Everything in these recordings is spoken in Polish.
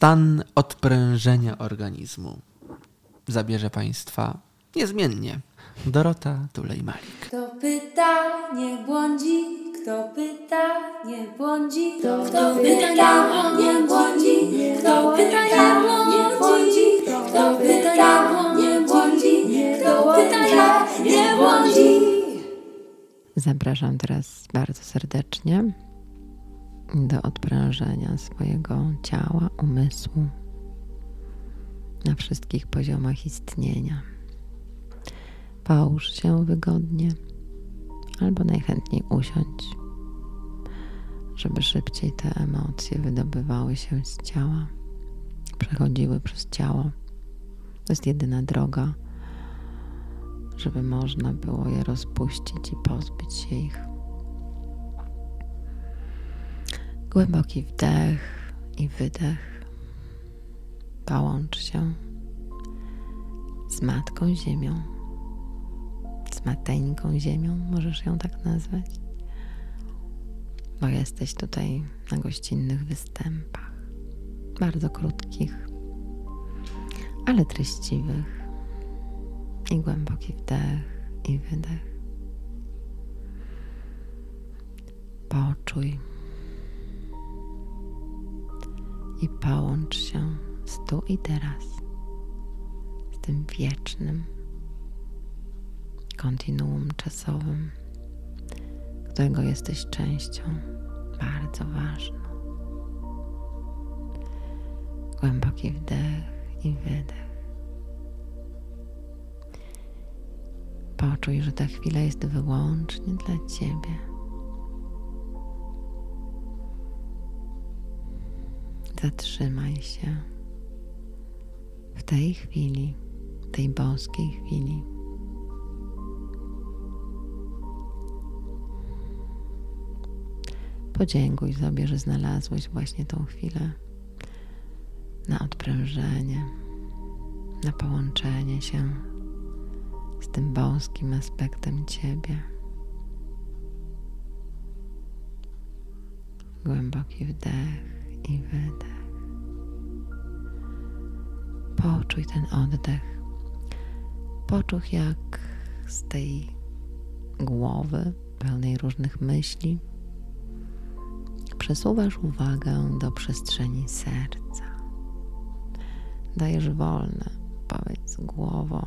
stan odprężenia organizmu. Zabierze Państwa niezmiennie. Dorota Tulej-Malik. Kto pyta, nie błądzi, kto pyta, nie błądzi, kto, kto pyta, nie błądzi, kto pyta, nie błądzi, kto pyta, nie błądzi, kto pyta, nie błądzi. Zapraszam teraz bardzo serdecznie do odprężenia swojego ciała, umysłu na wszystkich poziomach istnienia. Połóż się wygodnie albo najchętniej usiądź, żeby szybciej te emocje wydobywały się z ciała, przechodziły przez ciało. To jest jedyna droga, żeby można było je rozpuścić i pozbyć się ich. Głęboki wdech i wydech. Połącz się z Matką Ziemią, z Mateńką Ziemią, możesz ją tak nazwać, bo jesteś tutaj na gościnnych występach, bardzo krótkich, ale treściwych. I głęboki wdech i wydech. Poczuj i połącz się z tu i teraz, z tym wiecznym kontinuum czasowym, którego jesteś częścią bardzo ważną. Głęboki wdech i wydech. Poczuj, że ta chwila jest wyłącznie dla Ciebie. Zatrzymaj się w tej chwili, tej boskiej chwili. Podziękuj sobie, że znalazłeś właśnie tą chwilę na odprężenie, na połączenie się z tym boskim aspektem Ciebie. Głęboki wdech i wydech. Poczuj ten oddech. Poczuj, jak z tej głowy pełnej różnych myśli przesuwasz uwagę do przestrzeni serca. Dajesz wolne, powiedz głową,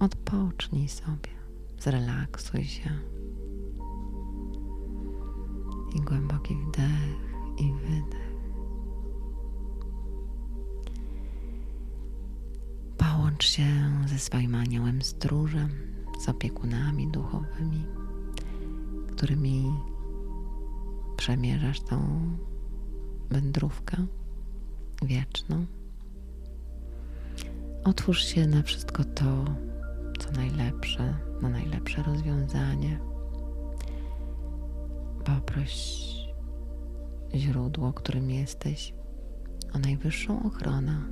odpocznij sobie, zrelaksuj się. I głęboki wdech i wydech. Połącz się ze swoim aniołem stróżem, z opiekunami duchowymi, którymi przemierzasz tą wędrówkę wieczną. Otwórz się na wszystko to, co najlepsze, na najlepsze rozwiązanie. Poproś źródło, którym jesteś, o najwyższą ochronę,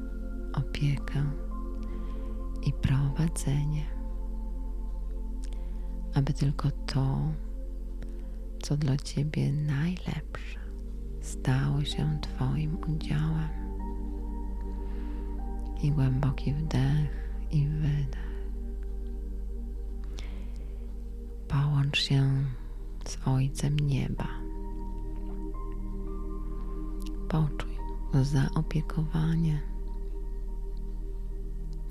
opiekę i prowadzenie, aby tylko to, co dla Ciebie najlepsze, stało się Twoim udziałem. I głęboki wdech i wydech. Połącz się z Ojcem Nieba. Poczuj zaopiekowanie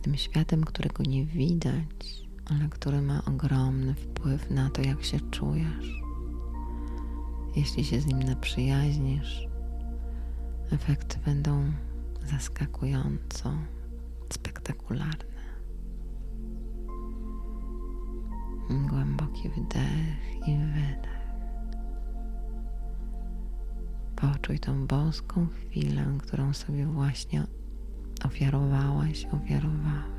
tym światem, którego nie widać, ale który ma ogromny wpływ na to, jak się czujesz. Jeśli się z nim naprzyjaźnisz, efekty będą zaskakująco spektakularne. Głęboki wdech i wydech. Poczuj tą boską chwilę, którą sobie właśnie ofiarowałaś, ofiarowałeś.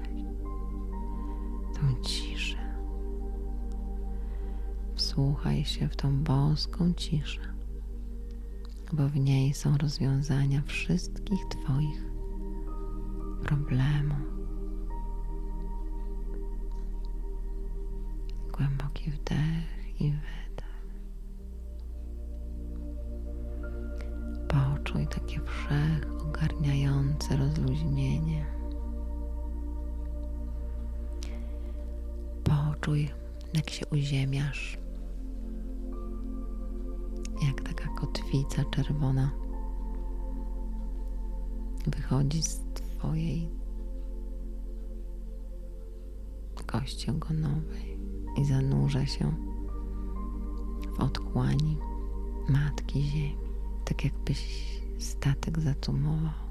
Tą ciszę. Wsłuchaj się w tą boską ciszę, bo w niej są rozwiązania wszystkich Twoich problemów. Głęboki wdech Trwające rozluźnienie. Poczuj, jak się uziemiasz, jak taka kotwica czerwona wychodzi z Twojej kości ogonowej i zanurza się w otchłani Matki Ziemi, tak jakbyś statek zacumował.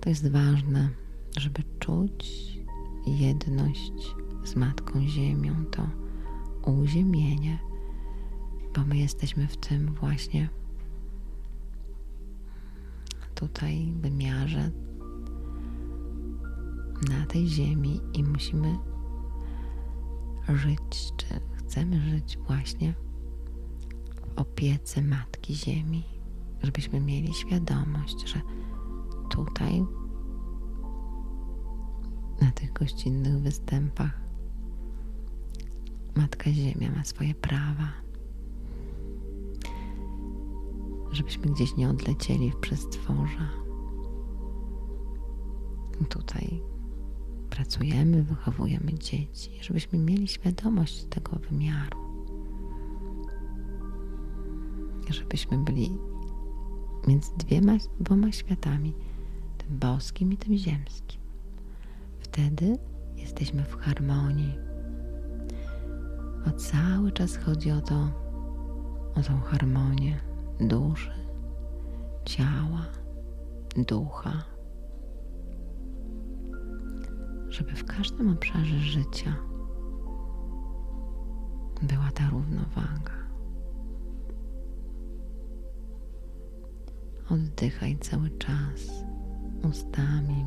To jest ważne, żeby czuć jedność z Matką Ziemią, to uziemienie, bo my jesteśmy w tym właśnie tutaj wymiarze na tej ziemi i musimy żyć, czy chcemy żyć właśnie w opiece Matki Ziemi, żebyśmy mieli świadomość, że tutaj na tych gościnnych występach Matka Ziemia ma swoje prawa. Żebyśmy gdzieś nie odlecieli w przestworza. Tutaj pracujemy, wychowujemy dzieci, żebyśmy mieli świadomość tego wymiaru. Żebyśmy byli między dwiema, dwoma światami, boskim i tym ziemskim. Wtedy jesteśmy w harmonii. Bo cały czas chodzi o to, o tą harmonię duszy, ciała, ducha żeby w każdym obszarze życia była ta równowaga. Oddychaj cały czas ustami,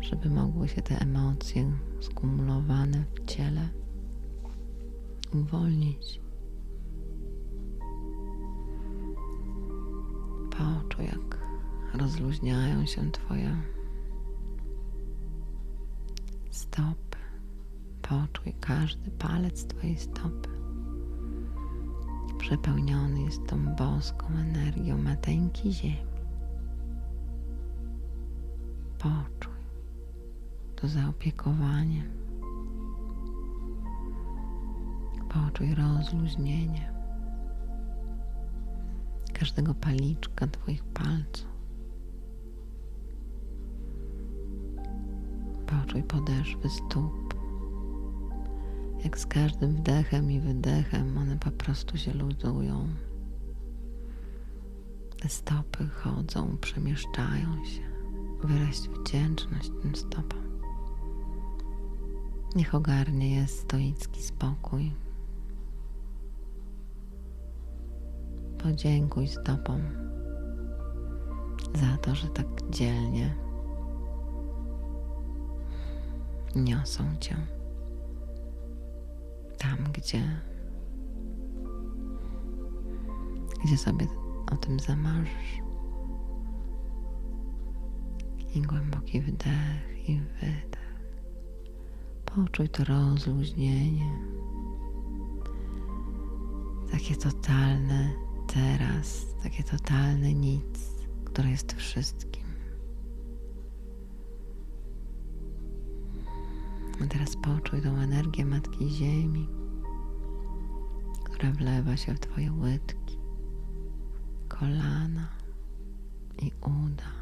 żeby mogły się te emocje skumulowane w ciele uwolnić. Poczuj, jak rozluźniają się Twoje stopy. Poczuj każdy palec Twojej stopy. Przepełniony jest tą boską energią mateńki ziemi. Poczuj to zaopiekowanie. Poczuj rozluźnienie każdego paliczka Twoich palców. Poczuj podeszwy stóp. Jak z każdym wdechem i wydechem one po prostu się luzują. Te stopy chodzą, przemieszczają się. Wyraź wdzięczność tym stopom. Niech ogarnie je stoicki spokój. Podziękuj stopom za to, że tak dzielnie niosą cię tam, gdzie, gdzie sobie o tym zamarzysz. I głęboki wdech i wydech. Poczuj to rozluźnienie. Takie totalne teraz, takie totalne nic, które jest wszystkim. A teraz poczuj tą energię Matki Ziemi, która wlewa się w Twoje łydki, kolana i uda.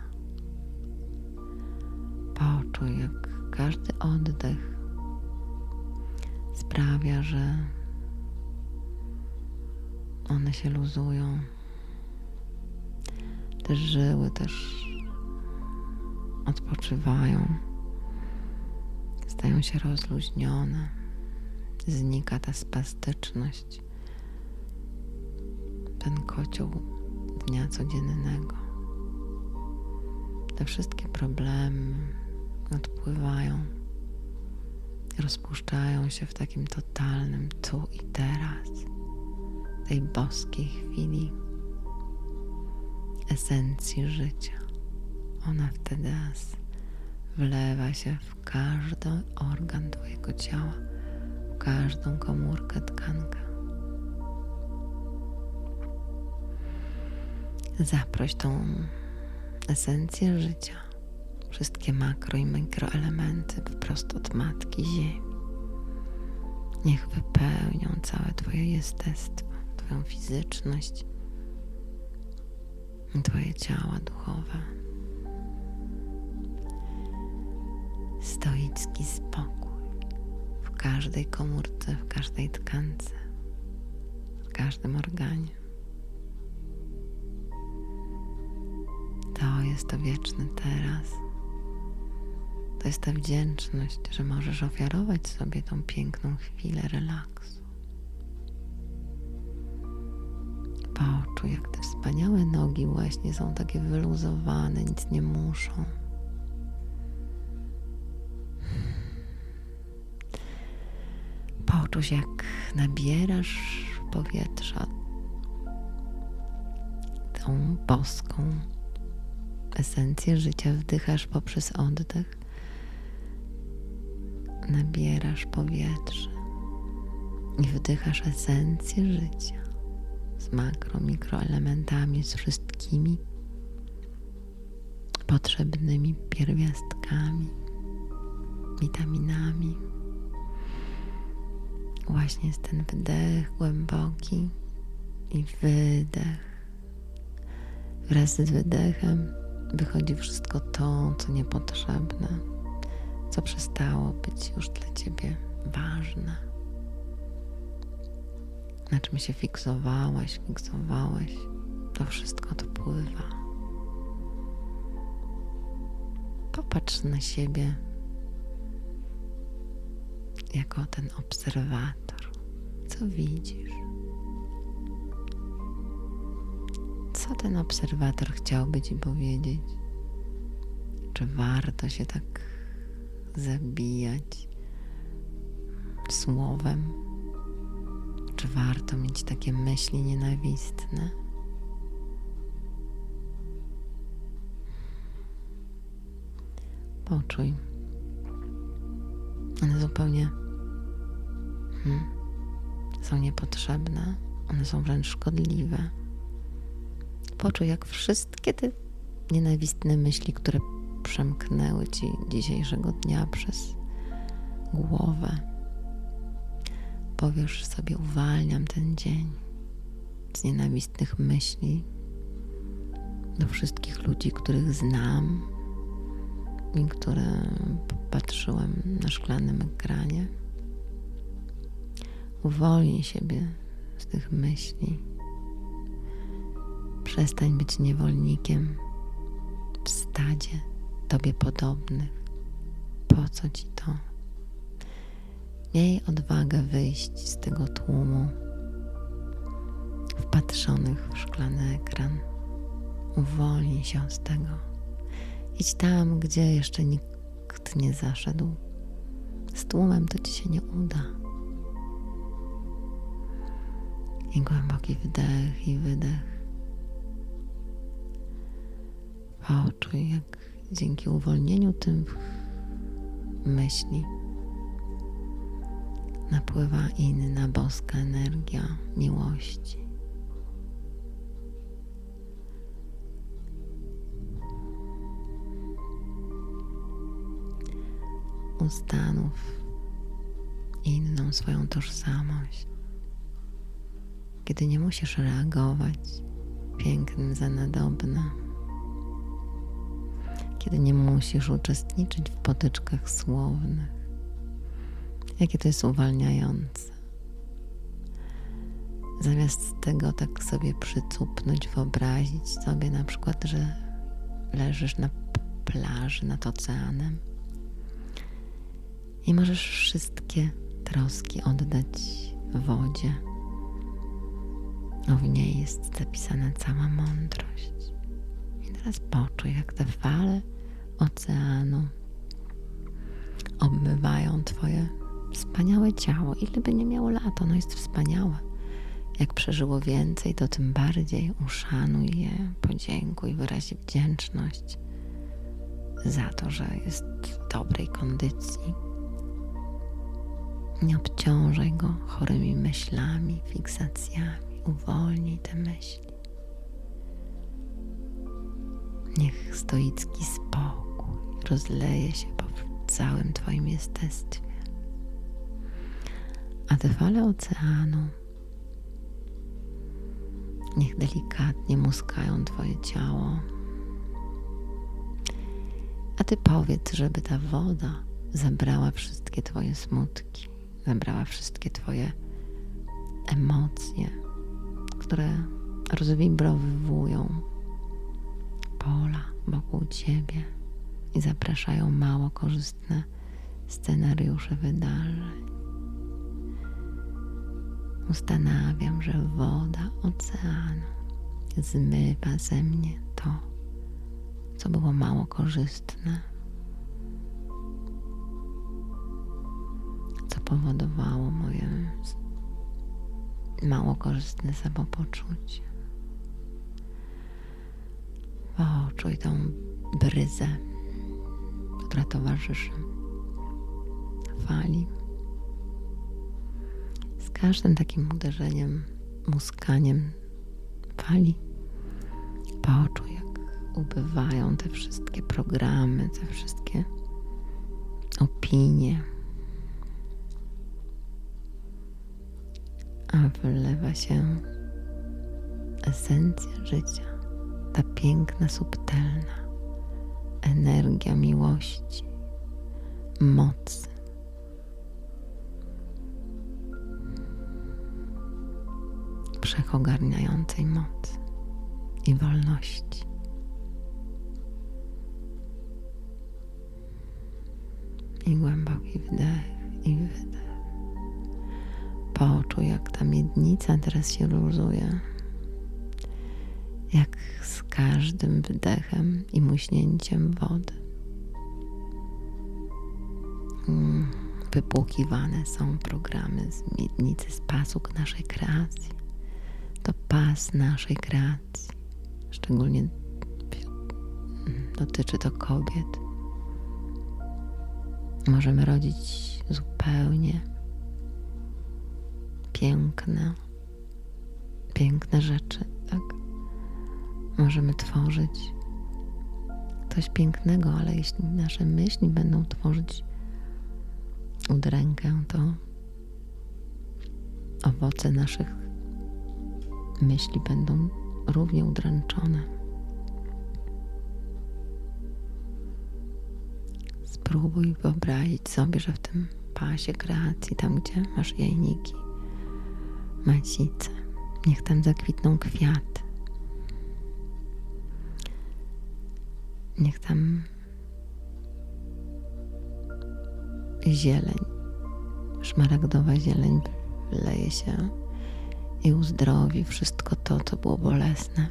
Poczuj, jak każdy oddech sprawia, że one się luzują. Te żyły też odpoczywają stają się rozluźnione, znika ta spastyczność, ten kocioł dnia codziennego. Te wszystkie problemy odpływają, rozpuszczają się w takim totalnym tu i teraz, tej boskiej chwili, esencji życia. Ona wtedy wlewa się w każdy organ Twojego ciała, w każdą komórkę, tkankę. Zaproś tą esencję życia, wszystkie makro i mikroelementy wprost od Matki Ziemi. Niech wypełnią całe Twoje jestestwo, Twoją fizyczność, Twoje ciała duchowe. Stoicki spokój w każdej komórce, w każdej tkance, w każdym organie. To jest to wieczny teraz. To jest ta wdzięczność, że możesz ofiarować sobie tą piękną chwilę relaksu. Poczuj, jak te wspaniałe nogi właśnie są takie wyluzowane, nic nie muszą. Poczuj, jak nabierasz powietrza tą boską esencję życia wdychasz poprzez oddech, nabierasz powietrze i wdychasz esencję życia z makro, mikroelementami, z wszystkimi potrzebnymi pierwiastkami, witaminami. Właśnie jest ten wdech głęboki i wydech. Wraz z wydechem wychodzi wszystko to, co niepotrzebne, co przestało być już dla ciebie ważne. Na czym się fiksowałaś, fiksowałeś, to wszystko odpływa. Popatrz na siebie jako ten obserwator. Co widzisz? Co ten obserwator chciałby ci powiedzieć? Czy warto się tak zabijać słowem? Czy warto mieć takie myśli nienawistne? Poczuj. One zupełnie hmm, są niepotrzebne, one są wręcz szkodliwe. Poczuj, jak wszystkie te nienawistne myśli, które przemknęły ci dzisiejszego dnia przez głowę, powiesz sobie, uwalniam ten dzień z nienawistnych myśli do wszystkich ludzi, których znam i które patrzyłem na szklanym ekranie. Uwolnij siebie z tych myśli. Przestań być niewolnikiem w stadzie Tobie podobnych. Po co Ci to? Miej odwagę wyjść z tego tłumu wpatrzonych w szklany ekran. Uwolnij się z tego. Idź tam, gdzie jeszcze nikt nie zaszedł. Z tłumem to Ci się nie uda. I głęboki wdech i wydech. Poczuj, jak dzięki uwolnieniu tych myśli napływa inna boska energia miłości. Ustanów inną swoją tożsamość, kiedy nie musisz reagować pięknym za nadobne kiedy nie musisz uczestniczyć w potyczkach słownych. Jakie to jest uwalniające. Zamiast tego tak sobie przycupnąć, wyobrazić sobie na przykład, że leżysz na plaży nad oceanem i możesz wszystkie troski oddać wodzie. O w niej jest zapisana cała mądrość. I teraz poczuj, jak te fale oceanu obmywają Twoje wspaniałe ciało. Ile by nie miało lat, ono jest wspaniałe. Jak przeżyło więcej, to tym bardziej uszanuj je, podziękuj, wyrazi wdzięczność za to, że jest w dobrej kondycji. Nie obciążaj go chorymi myślami, fiksacjami. Uwolnij te myśli. Niech stoicki spokój rozleje się po całym Twoim jestestwie. A te fale oceanu niech delikatnie muskają Twoje ciało. A Ty powiedz, żeby ta woda zabrała wszystkie Twoje smutki, zabrała wszystkie Twoje emocje, które rozwibrowywują pola wokół Ciebie i zapraszają mało korzystne scenariusze wydarzeń. Ustanawiam, że woda oceanu zmywa ze mnie to, co było mało korzystne, co powodowało moje mało korzystne samopoczucie. Poczuj tą bryzę, która towarzyszy fali. Z każdym takim uderzeniem, muskaniem fali, poczuj, jak ubywają te wszystkie programy, te wszystkie opinie. A wylewa się esencja życia, ta piękna, subtelna energia miłości, mocy. Wszechogarniającej mocy i wolności. I głęboki wdech i wydech. Poczuj, jak ta miednica teraz się luzuje. Jak z każdym wdechem i muśnięciem wody. Mm, wypłukiwane są programy z miednicy, z pasuk naszej kreacji. To pas naszej kreacji. Szczególnie dotyczy to kobiet. Możemy rodzić zupełnie piękne, piękne rzeczy? Możemy tworzyć coś pięknego, ale jeśli nasze myśli będą tworzyć udrękę, to owoce naszych myśli będą równie udręczone. Spróbuj wyobrazić sobie, że w tym pasie kreacji, tam gdzie masz jajniki, macice, niech tam zakwitną kwiaty. Niech tam zieleń, szmaragdowa zieleń wleje się i uzdrowi wszystko to, co było bolesne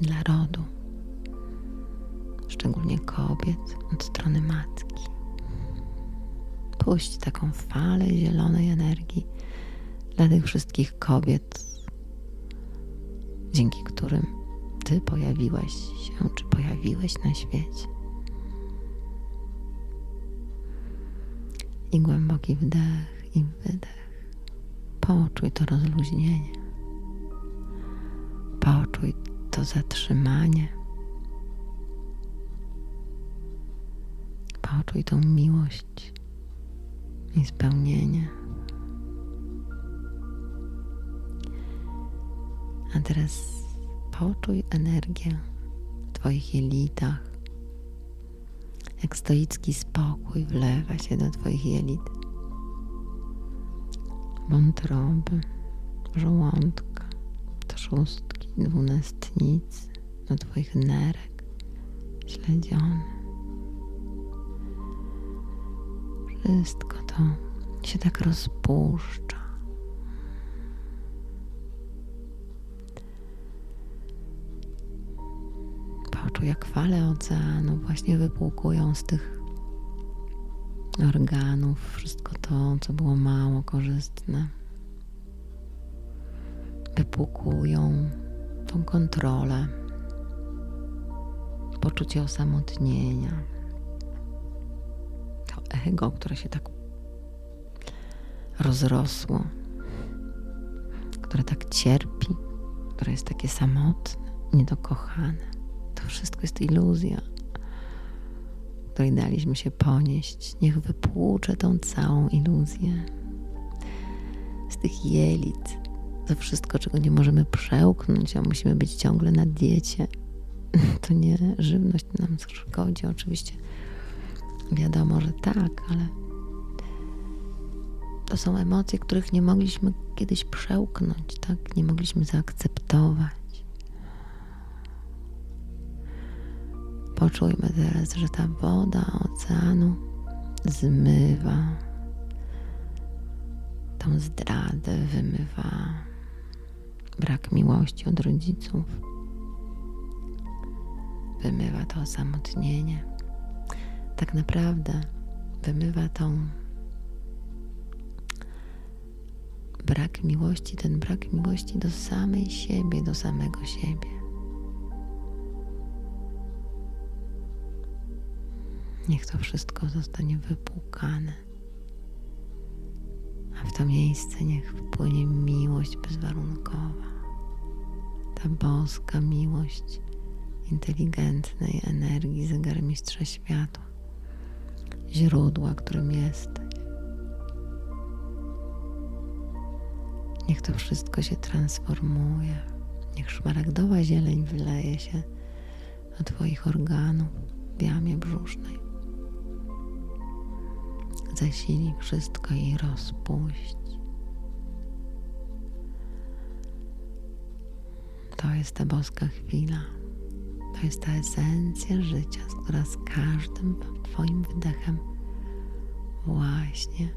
dla rodu, szczególnie kobiet od strony matki. Puść taką falę zielonej energii dla tych wszystkich kobiet, dzięki którym Ty pojawiłaś się, czy pojawiłeś na świecie. I głęboki wdech i wydech. Poczuj to rozluźnienie. Poczuj to zatrzymanie. Poczuj tą miłość i spełnienie. A teraz poczuj energię w Twoich jelitach. Jak stoicki spokój wlewa się do Twoich jelit wątroby, żołądka, trzustki, dwunastnicy, do Twoich nerek, śledziony. Wszystko to się tak rozpuszcza. Poczuj, jak fale oceanu właśnie wypłukują z tych organów, wszystko to, co było mało korzystne. Wypłukują tą kontrolę, poczucie osamotnienia, to ego, które się tak rozrosło, które tak cierpi, które jest takie samotne. niedokochane. Wszystko jest iluzja, której daliśmy się ponieść. Niech wypłucze tą całą iluzję. Z tych jelit, to wszystko, czego nie możemy przełknąć, a musimy być ciągle na diecie. To nie żywność nam szkodzi, oczywiście. Wiadomo, że tak, ale to są emocje, których nie mogliśmy kiedyś przełknąć, tak? Nie mogliśmy zaakceptować. Poczujmy teraz, że ta woda oceanu zmywa tą zdradę, wymywa brak miłości od rodziców, wymywa to osamotnienie. Tak naprawdę wymywa tą brak miłości, ten brak miłości do samej siebie, do samego siebie. Niech to wszystko zostanie wypłukane, a w to miejsce niech wpłynie miłość bezwarunkowa, ta boska miłość inteligentnej energii zegarmistrza światła, źródła, którym jesteś. Niech to wszystko się transformuje. Niech szmaragdowa zieleń wyleje się do Twoich organów w jamie brzusznej. Zasili wszystko i rozpuść. To jest ta boska chwila. To jest ta esencja życia, która z każdym Twoim wydechem właśnie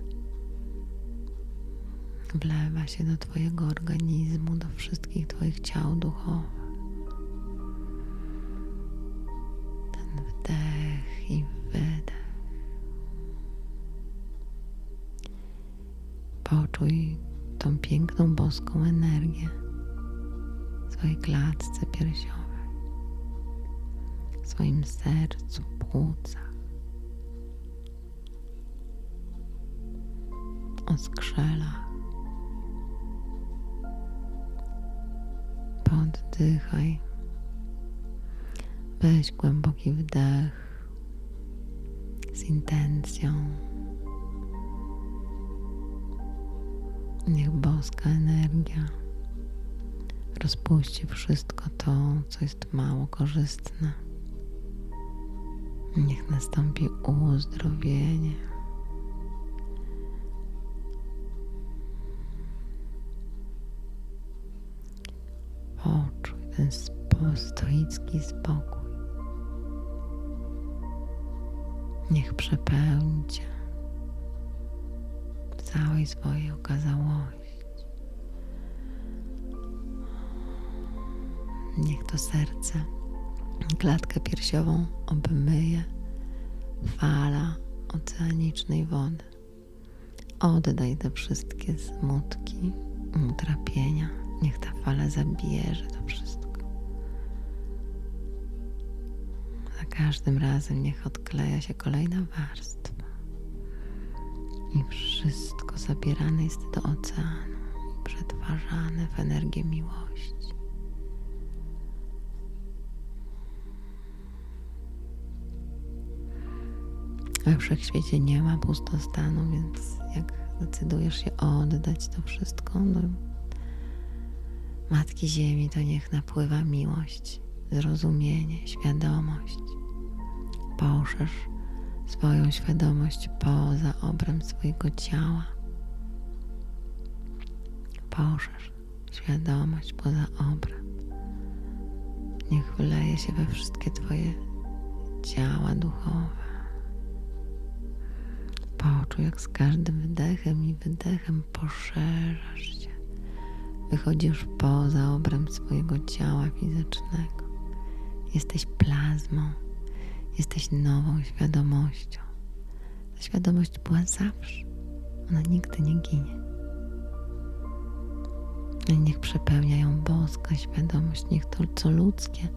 wlewa się do Twojego organizmu, do wszystkich Twoich ciał duchowych. Ten wdech Poczuj tą piękną boską energię w swojej klatce piersiowej, w swoim sercu, płucach. Oskrzelach. Oddychaj. Weź głęboki wdech z intencją. Niech boska energia rozpuści wszystko to, co jest mało korzystne. Niech nastąpi uzdrowienie. Poczuj ten stoicki spokój. Niech przepełni Cię całej swojej okazałości. Niech to serce, klatkę piersiową obmyje fala oceanicznej wody. Oddaj te wszystkie smutki, utrapienia. Niech ta fala zabierze to wszystko. Za każdym razem niech odkleja się kolejna warstwa. I wszystko zabierane jest do oceanu i przetwarzane w energię miłości. We wszechświecie nie ma pustostanu, więc jak decydujesz się oddać to wszystko do Matki Ziemi, to niech napływa miłość, zrozumienie, świadomość. Poszerz swoją świadomość poza obręb swojego ciała. Poszerz świadomość poza obręb. Niech wyleje się we wszystkie Twoje ciała duchowe. Poczuj, jak z każdym wdechem i wydechem poszerzasz się. Wychodzisz poza obręb swojego ciała fizycznego. Jesteś plazmą, jesteś nową świadomością. Ta świadomość była zawsze, ona nigdy nie ginie. I niech przepełnia ją boska świadomość, niech to, co ludzkie,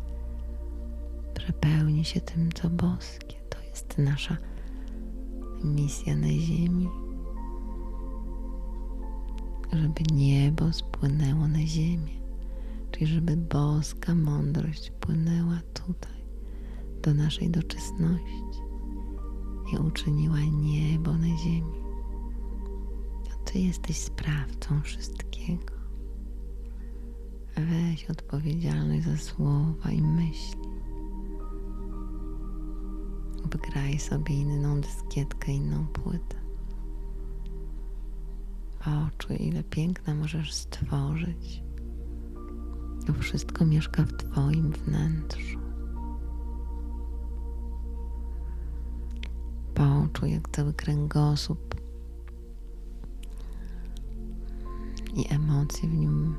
przepełni się tym, co boskie. To jest nasza misja na Ziemi żeby niebo spłynęło na ziemię, Czyli żeby boska mądrość płynęła tutaj, do naszej doczesności i uczyniła niebo na ziemi. To Ty jesteś sprawcą wszystkiego. Weź odpowiedzialność za słowa i myśli. Wgraj sobie inną dyskietkę, inną płytę. Poczuj, ile piękna możesz stworzyć. To wszystko mieszka w Twoim wnętrzu. Poczuj, jak cały kręgosłup i emocje w nim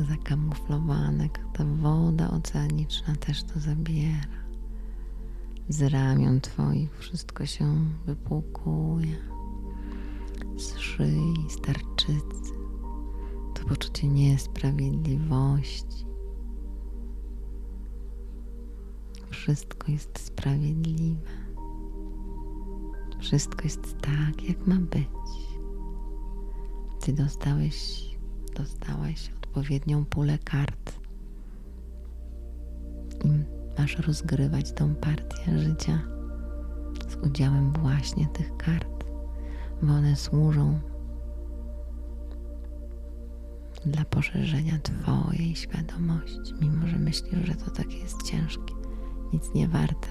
zakamuflowane, ta woda oceaniczna też to zabiera. Z ramion Twoich wszystko się wypłukuje, z szyi, z tarczycy. To poczucie niesprawiedliwości. Wszystko jest sprawiedliwe. Wszystko jest tak, jak ma być. Ty dostałeś, dostałaś odpowiednią pulę kart. I masz rozgrywać tą partię życia z udziałem właśnie tych kart, bo one służą dla poszerzenia Twojej świadomości, mimo że myślisz, że to takie jest ciężkie, nic nie warte.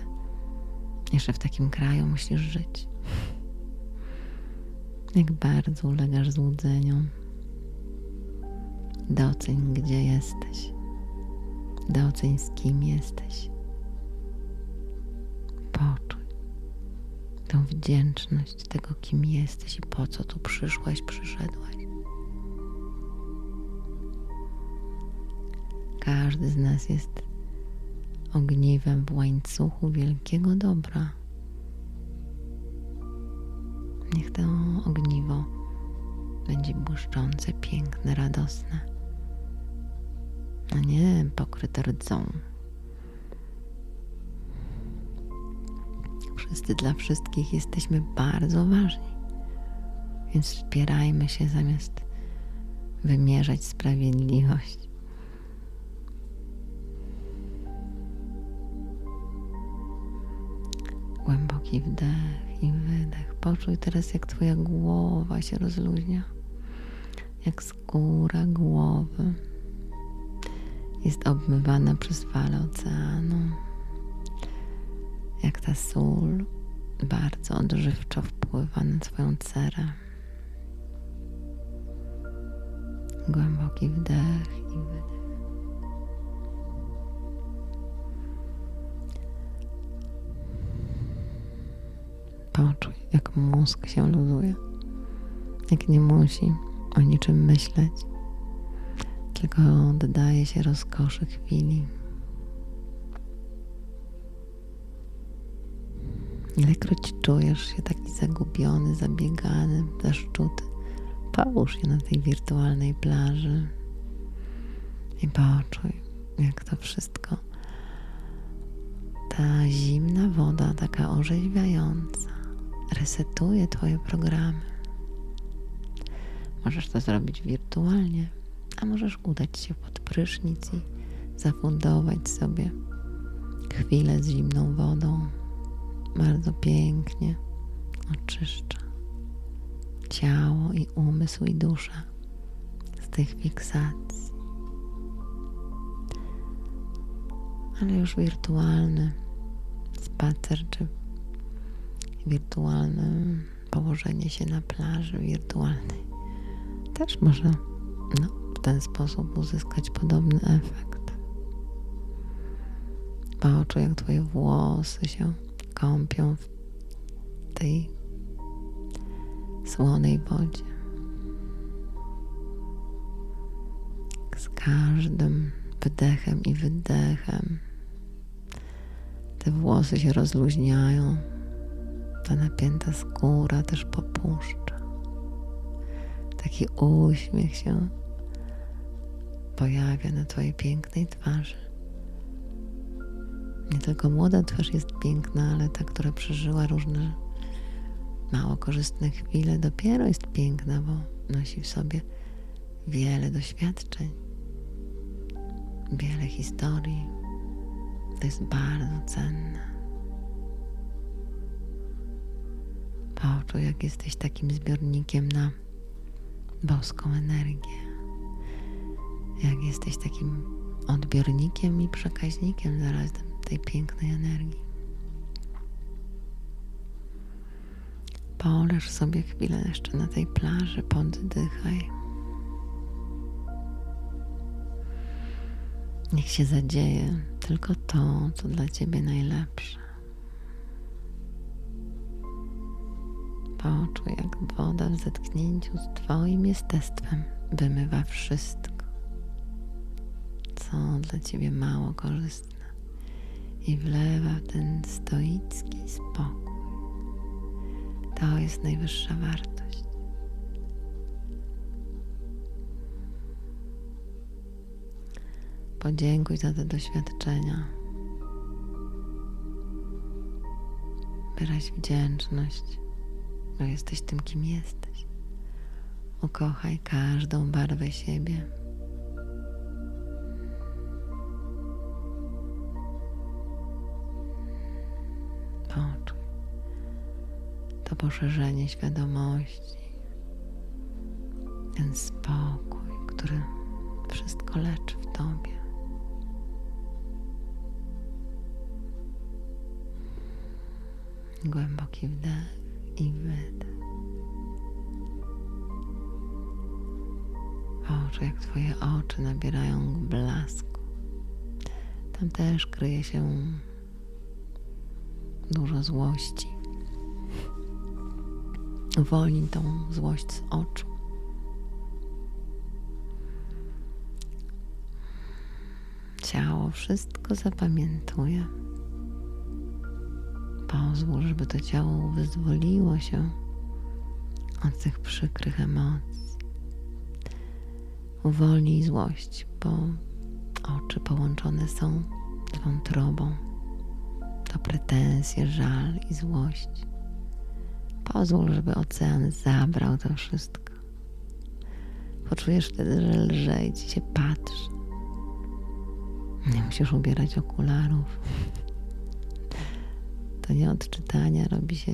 Jeszcze w takim kraju musisz żyć. Jak bardzo ulegasz złudzeniom. Doceń, gdzie jesteś. Doceń, z kim jesteś. Poczuj tą wdzięczność tego, kim jesteś i po co tu przyszłaś, przyszedłaś. Każdy z nas jest ogniwem w łańcuchu wielkiego dobra. Niech to ogniwo będzie błyszczące, piękne, radosne, a nie pokryte rdzą. Wszyscy dla wszystkich jesteśmy bardzo ważni, więc wspierajmy się zamiast wymierzać sprawiedliwość. Głęboki wdech i wydech. Poczuj teraz, jak Twoja głowa się rozluźnia, jak skóra głowy jest obmywana przez fale oceanu, jak ta sól bardzo odżywczo wpływa na Twoją cerę. Głęboki wdech i wydech. Poczuj, jak mózg się luzuje, jak nie musi o niczym myśleć, tylko oddaje się rozkoszy chwili. Ilekroć czujesz się taki zagubiony, zabiegany, zaszczuty, połóż się na tej wirtualnej plaży i poczuj, jak to wszystko, ta zimna woda, taka orzeźwiająca, resetuje Twoje programy. Możesz to zrobić wirtualnie, a możesz udać się pod prysznic i zafundować sobie chwilę z zimną wodą. Bardzo pięknie oczyszcza ciało i umysł i duszę z tych fiksacji. Ale już wirtualny spacer czy wirtualne położenie się na plaży wirtualnej też może no, ten sposób uzyskać podobny efekt. Poczuj, jak Twoje włosy się kąpią w tej słonej wodzie. Z każdym wdechem i wydechem te włosy się rozluźniają ta napięta skóra też popuszcza. Taki uśmiech się pojawia na Twojej pięknej twarzy. Nie tylko młoda twarz jest piękna, ale ta, która przeżyła różne mało korzystne chwile, dopiero jest piękna, bo nosi w sobie wiele doświadczeń. wiele historii. To jest bardzo cenne. Poczuj, jak jesteś takim zbiornikiem na boską energię. Jak jesteś takim odbiornikiem i przekaźnikiem zarazem tej pięknej energii. Poleż sobie chwilę jeszcze na tej plaży, poddychaj. Niech się zadzieje tylko to, co dla Ciebie najlepsze. Poczuj, jak woda w zetknięciu z Twoim jestestwem wymywa wszystko, co dla Ciebie mało korzystne i wlewa w ten stoicki spokój. To jest najwyższa wartość. Podziękuj za te doświadczenia. Wyraź wdzięczność, że jesteś tym, kim jesteś. Ukochaj każdą barwę siebie. Poszerzenie świadomości, ten spokój, który wszystko leczy w tobie. Głęboki wdech i wydech. Poczuj, jak Twoje oczy nabierają blasku. Tam też kryje się dużo złości. Uwolnij tą złość z oczu. Ciało wszystko zapamiętuje. Pozwól, żeby to ciało wyzwoliło się od tych przykrych emocji. Uwolnij złość, bo oczy połączone są z wątrobą. To pretensje, żal i złość. Pozwól, żeby ocean zabrał to wszystko. Poczujesz wtedy, że lżej ci się patrzy. Nie musisz ubierać okularów. To nie od czytania robi się,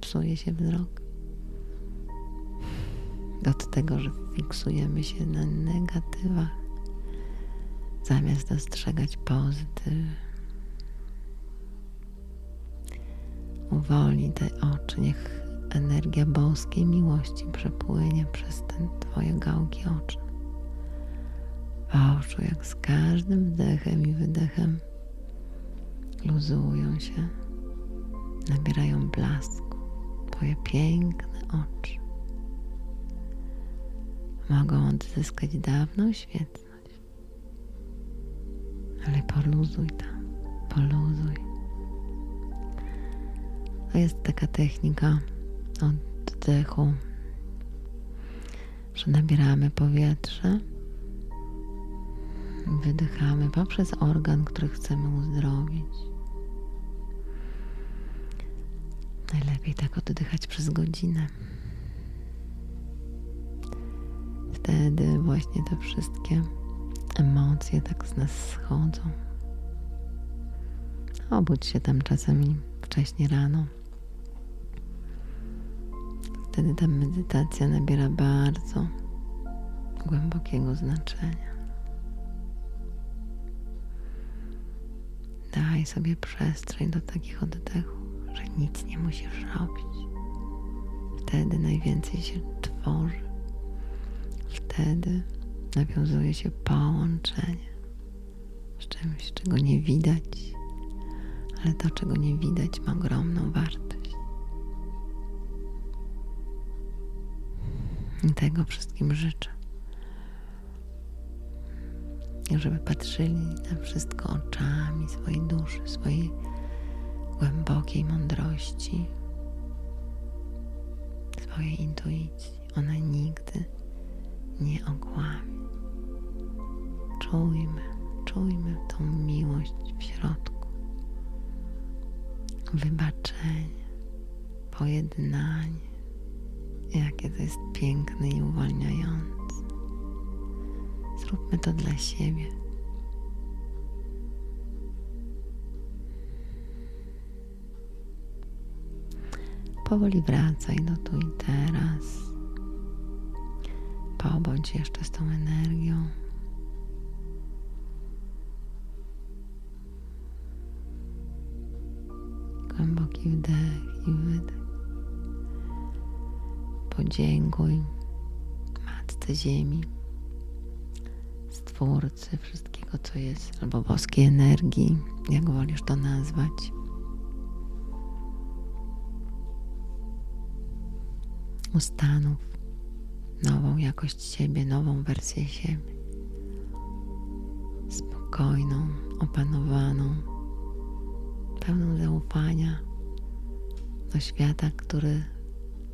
psuje się wzrok. Od tego, że fiksujemy się na negatywach, zamiast dostrzegać pozytyw. Uwolnij te oczy, niech energia boskiej miłości przepłynie przez te Twoje gałki oczne. Poczuj, jak z każdym wdechem i wydechem luzują się, nabierają blasku Twoje piękne oczy. Mogą odzyskać dawną świetność, ale poluzuj tam, poluzuj. Jest taka technika oddechu, że nabieramy powietrze, wydychamy poprzez organ, który chcemy uzdrowić. Najlepiej tak oddychać przez godzinę. Wtedy właśnie te wszystkie emocje tak z nas schodzą. Obudź się tam czasami wcześnie rano. Wtedy ta medytacja nabiera bardzo głębokiego znaczenia. Daj sobie przestrzeń do takich oddechów, że nic nie musisz robić. Wtedy najwięcej się tworzy. Wtedy nawiązuje się połączenie z czymś, czego nie widać, ale to, czego nie widać, ma ogromną wartość. I tego wszystkim życzę. Żeby patrzyli na wszystko oczami swojej duszy, swojej głębokiej mądrości, swojej intuicji. Ona nigdy nie okłamie. Czujmy, czujmy tą miłość w środku. Wybaczenie, pojednanie Jakie to jest piękne i uwalniające. Zróbmy to dla siebie. Powoli wracaj do tu i teraz. Pobądź jeszcze z tą energią. Głęboki wdech Podziękuj Matce Ziemi, Stwórcy wszystkiego, co jest, albo boskiej energii, jak wolisz to nazwać. Ustanów nową jakość siebie, nową wersję siebie. Spokojną, opanowaną, pełną zaufania do świata, który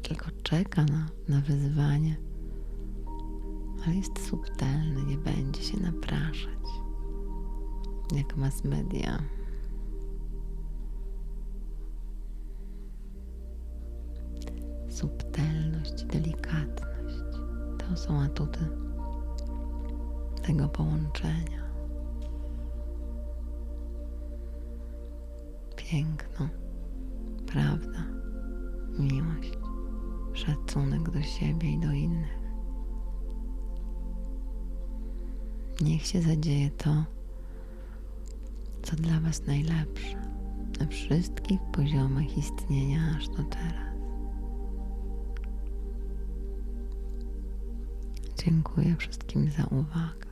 tylko czeka na, na wyzwanie, ale jest subtelny, nie będzie się napraszać, jak mass media. Subtelność, delikatność to są atuty tego połączenia. Piękno, prawda, miłość, szacunek do siebie i do innych. Niech się zadzieje to, co dla Was najlepsze na wszystkich poziomach istnienia aż do teraz. Dziękuję wszystkim za uwagę.